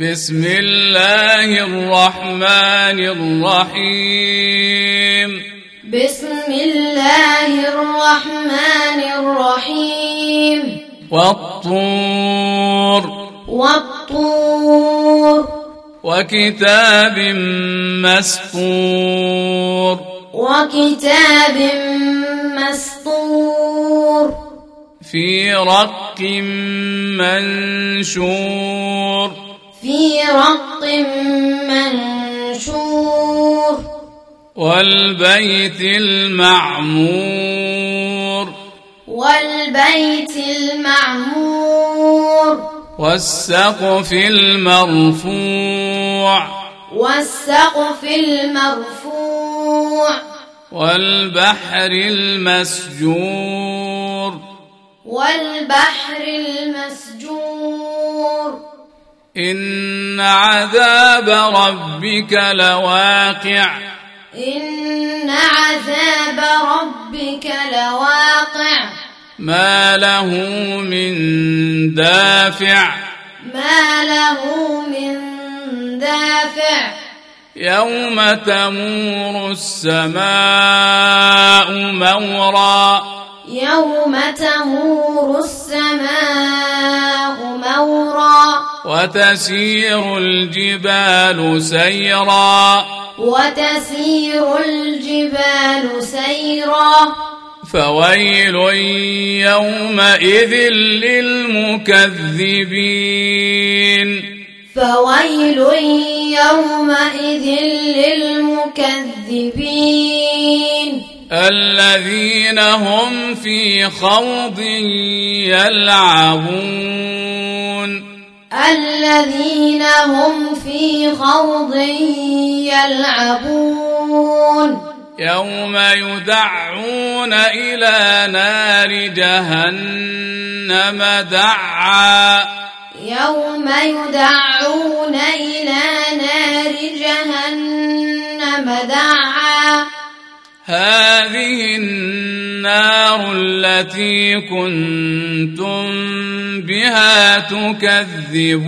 بسم الله الرحمن الرحيم. بسم الله الرحمن الرحيم. والطور. والطور. وكتاب مسطور. وكتاب مسطور. في رق منشور. رق منشور والبيت المعمور والبيت المعمور والسقف المرفوع والسقف المرفوع والبحر المسجور والبحر المسجور إن عذاب ربك لواقع. إن عذاب ربك لواقع. ما له من دافع. ما له من دافع. يوم تمور السماء مورا. يوم تمور السماء مورا. وتسير الجبال سيرا. وتسير الجبال سيرا. فويل يومئذ للمكذبين. فويل يومئذ للمكذبين. الذين هم في خوض يلعبون. الذين هم في خوض يلعبون. يوم يدعون إلى نار جهنم دعا. يوم يدعون إلى نار جهنم دعا. هذه النار التي كنتم بها تكذبون.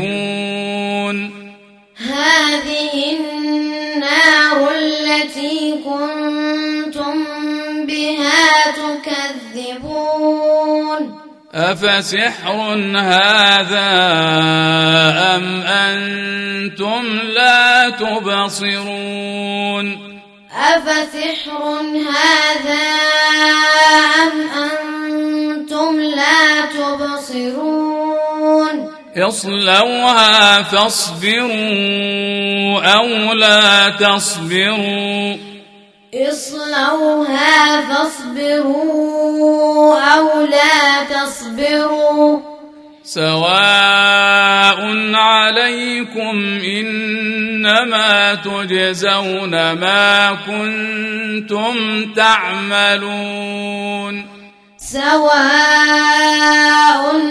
هذه النار التي كنتم بها تكذبون. أفسحر هذا أم أنتم لا تبصرون؟ أفسحر هذا أم أنتم لا تبصرون؟ اصلوها فاصبروا أو لا تصبروا. اصلوها فاصبروا أو لا تصبروا. سواء عليكم إنما تجزون ما كنتم تعملون. سواء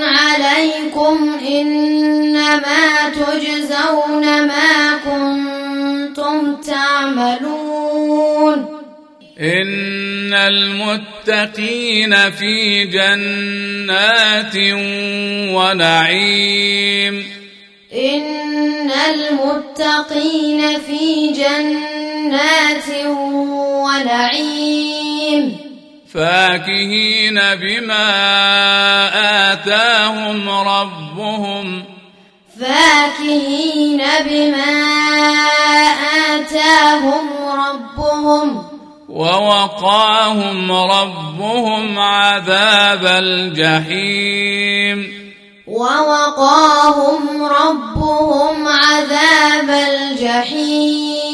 عليكم إنما تجزون ما كنتم تعملون. إن المتقين في جنات ونعيم. إن المتقين في جنات ونعيم. فاكهين بما آتاهم ربهم. فاكهين بما آتاهم ربهم. ووقاهم ربهم عذاب الجحيم. ووقاهم ربهم عذاب الجحيم.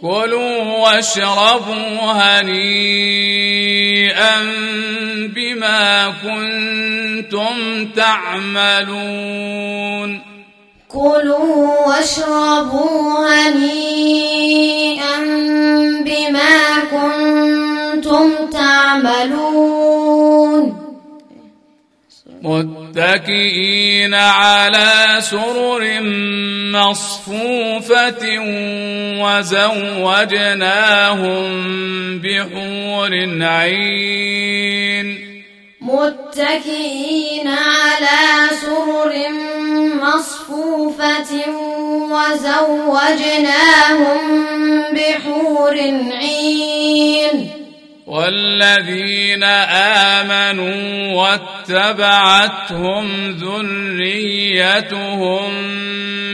كلوا واشربوا هنيئا بما كنتم تعملون. كلوا واشربوا هنيئا بما كنتم تعملون. متكئين على سرر مصفوفة وزوجناهم بحور عين. متكئين على سرر مصفوفة وزوجناهم بحور عين. والذين آمنوا واتبعتهم ذريتهم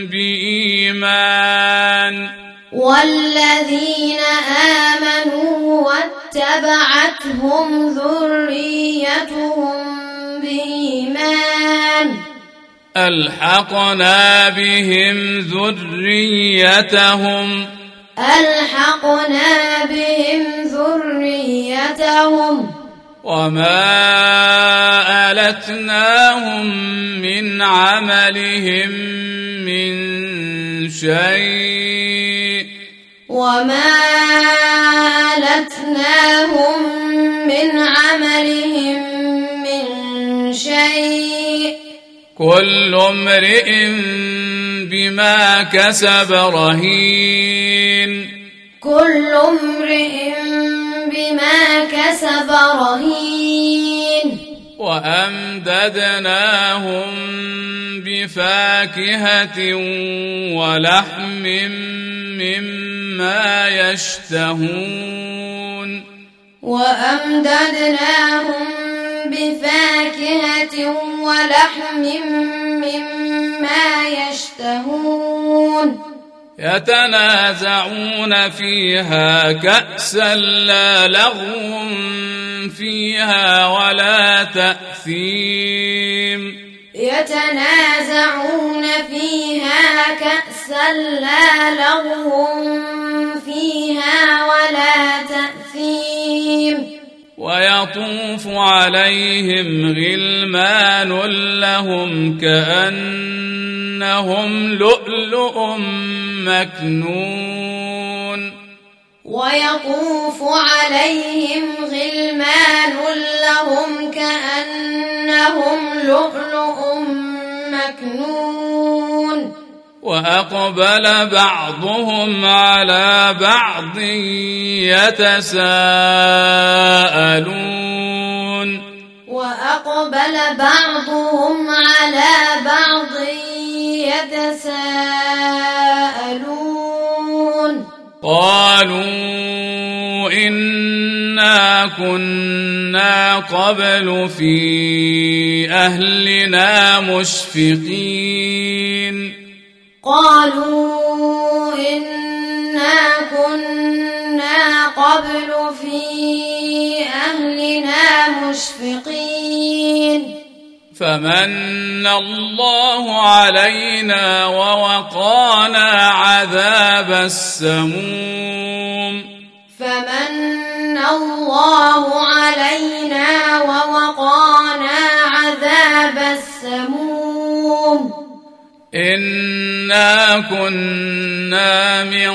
بإيمان. والذين آمنوا واتبعتهم ذريتهم بإيمان. ألحقنا بهم ذريتهم ألحقنا بهم ذريتهم. وما ألتناهم من عملهم من شيء. وما ألتناهم من عملهم من شيء. كل امرئ بما كسب رهين. كل امرئ بما كسب رهين. وأمددناهم بفاكهة ولحم مما يشتهون. وأمددناهم بفاكهة ولحم مما يشتهون. يتنازعون فيها كأسا لا لغو فيها ولا تأثيم. يتنازعون فيها كأسا لا لغو فيها ولا تأثيم. ويطوف عليهم غلمان لهم كأنهم لؤلؤ مكنون. ويطوف عليهم غلمان لهم كأنهم لؤلؤ مكنون. وأقبل بعضهم على بعض يتساءلون. وأقبل بعضهم على بعض يتساءلون. قالوا إنا كنا قبل في أهلنا مشفقين. قالوا إنا كنا قبل في أهلنا مشفقين. فمن الله علينا ووقانا عذاب السموم. انا كنا من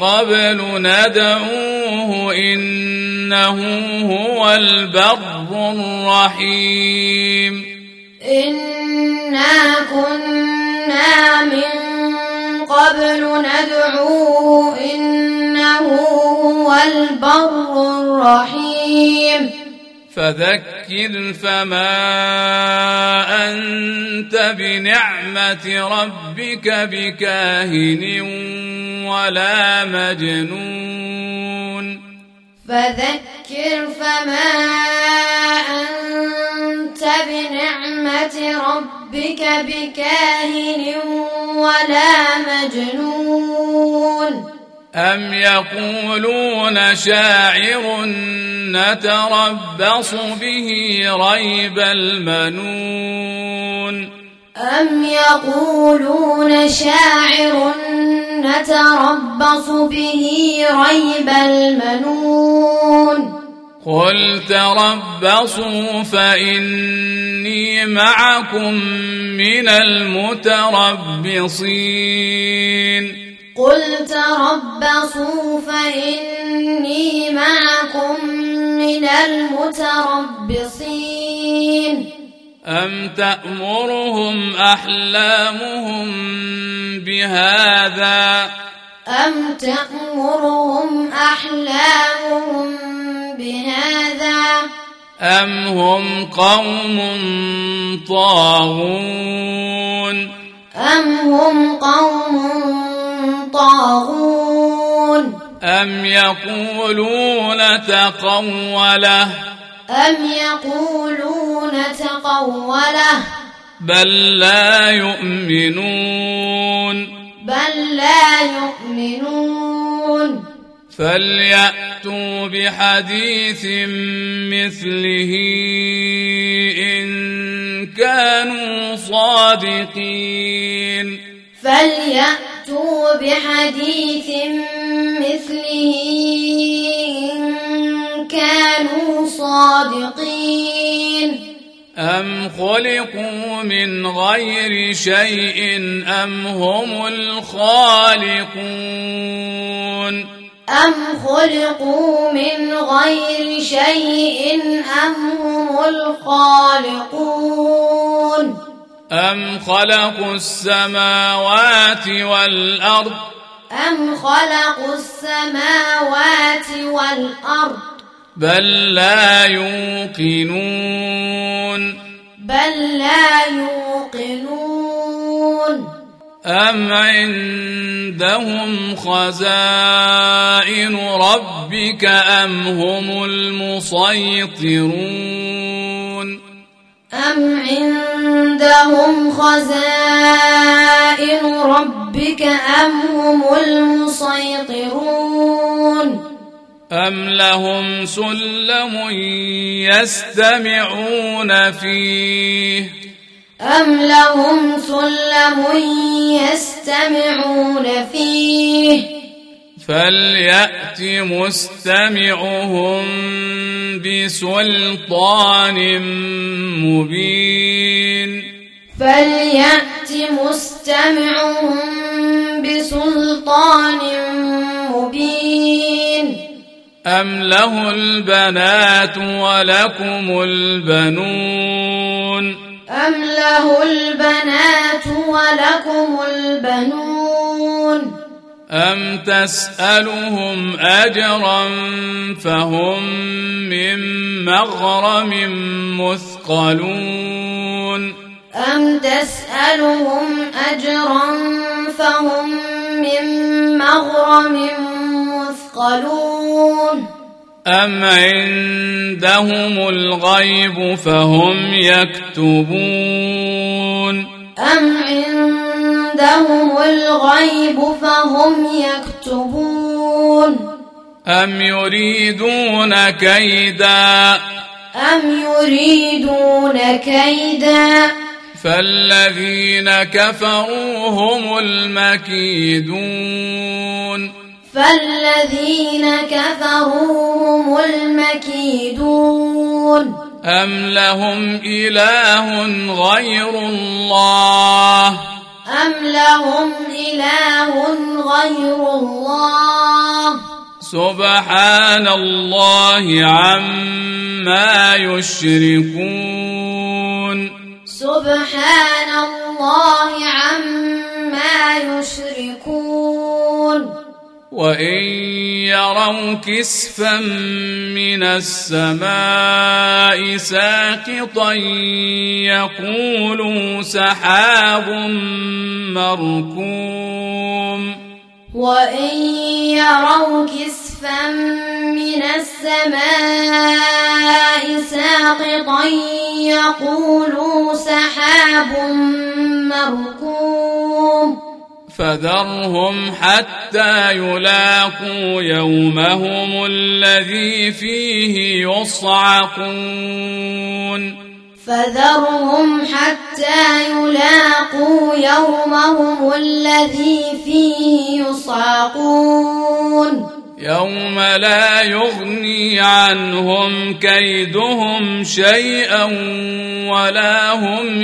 قبل ندعوه إنه هو البر الرحيم. إنا كنا من قبل ندعوه إنه هو البر الرحيم. فذكر فما أنت بنعمة ربك بكاهن ولا مجنون. فذكر فما أنت بنعمة ربك بكاهن ولا مجنون. أم يقولون شاعر نتربص به ريب المنون أم يقولون شاعر نتربص به ريب المنون قل تربصوا فإني معكم من المتربصين قل تربصوا فإني معكم من المتربصين. أم تأمرهم أحلامهم بهذا؟ أم تأمرهم أحلامهم بهذا؟ أم هم قوم طاغون؟ أم هم قوم طاغون أم يقولون تقوله؟ أم يقولون تقوله؟ بل لا يؤمنون. بل لا يؤمنون. فليأتوا بحديث مثله إن كانوا صادقين. فليأتوا بحديث مثله إن كانوا صادقين. أم خلقوا من غير شيء أم هم الخالقون؟ أم خلقوا من غير شيء أم هم الخالقون. أم خلقوا السماوات والأرض أم خلقوا السماوات والأرض بل لا يوقنون بل لا يوقنون أم عندهم خزائن ربك أم هم المسيطرون أم عندهم خزائن ربك أم هم المسيطرون أم لهم سلم يستمعون فيه أم لهم سلم يستمعون فيه فليأت مستمعهم بسلطان مبين. فليأت مستمعهم بسلطان مبين. أم له البنات ولكم البنون؟ أم له البنات ولكم البنون؟ أم تسألهم أجرا فهم من مغرم مثقلون أم تسألهم أجرا فهم من مغرم مثقلون أم عندهم الغيب فهم يكتبون أم عندهم الغيب فهم يكتبون. أم يريدون كيدا؟ أم يريدون كيدا؟ فالذين كفروا هم المكيدون. فالذين كفروا هم المكيدون. أم لهم إله غير الله؟ أم لهم إله غير الله سبحان الله عما يشركون سبحان الله وإن يروا كسفا من السماء ساقطا يقولوا سحاب مركوم. وإن يروا كسفا من السماء ساقطا يقولوا سحاب مركوم. فذرهم حتى يلاقوا يومهم الذي فيه يصعقون. فذرهم حتى يلاقوا يومهم الذي فيه يصعقون. يوم لا يغني عنهم كيدهم شيئا ولا هم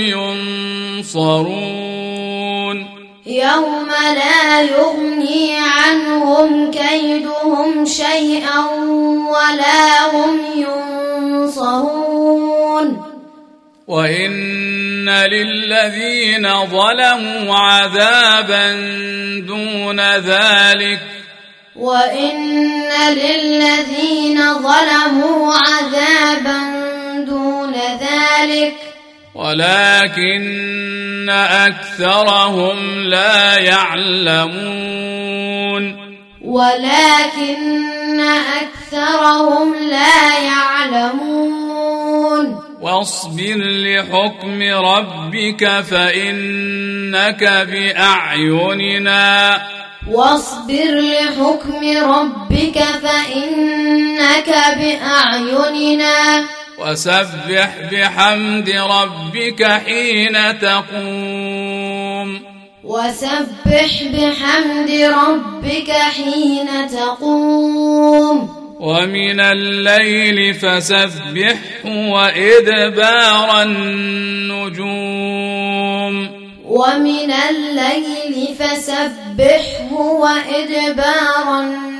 ينصرون. يوم لا يغني عنهم كيدهم شيئا ولا هم ينصرون. وإن للذين ظلموا عذابا دون ذلك وإن للذين ظلموا ولكن أكثرهم لا يعلمون. ولكن أكثرهم لا يعلمون. واصبر لحكم ربك فإنك بأعيننا. واصبر لحكم ربك فإنك بأعيننا. وسبح بحمد ربك حين تقوم. وسبح بحمد ربك حين تقوم. ومن الليل فسبحه وإدبار النجوم. ومن الليل فسبحه وإدبار النجوم.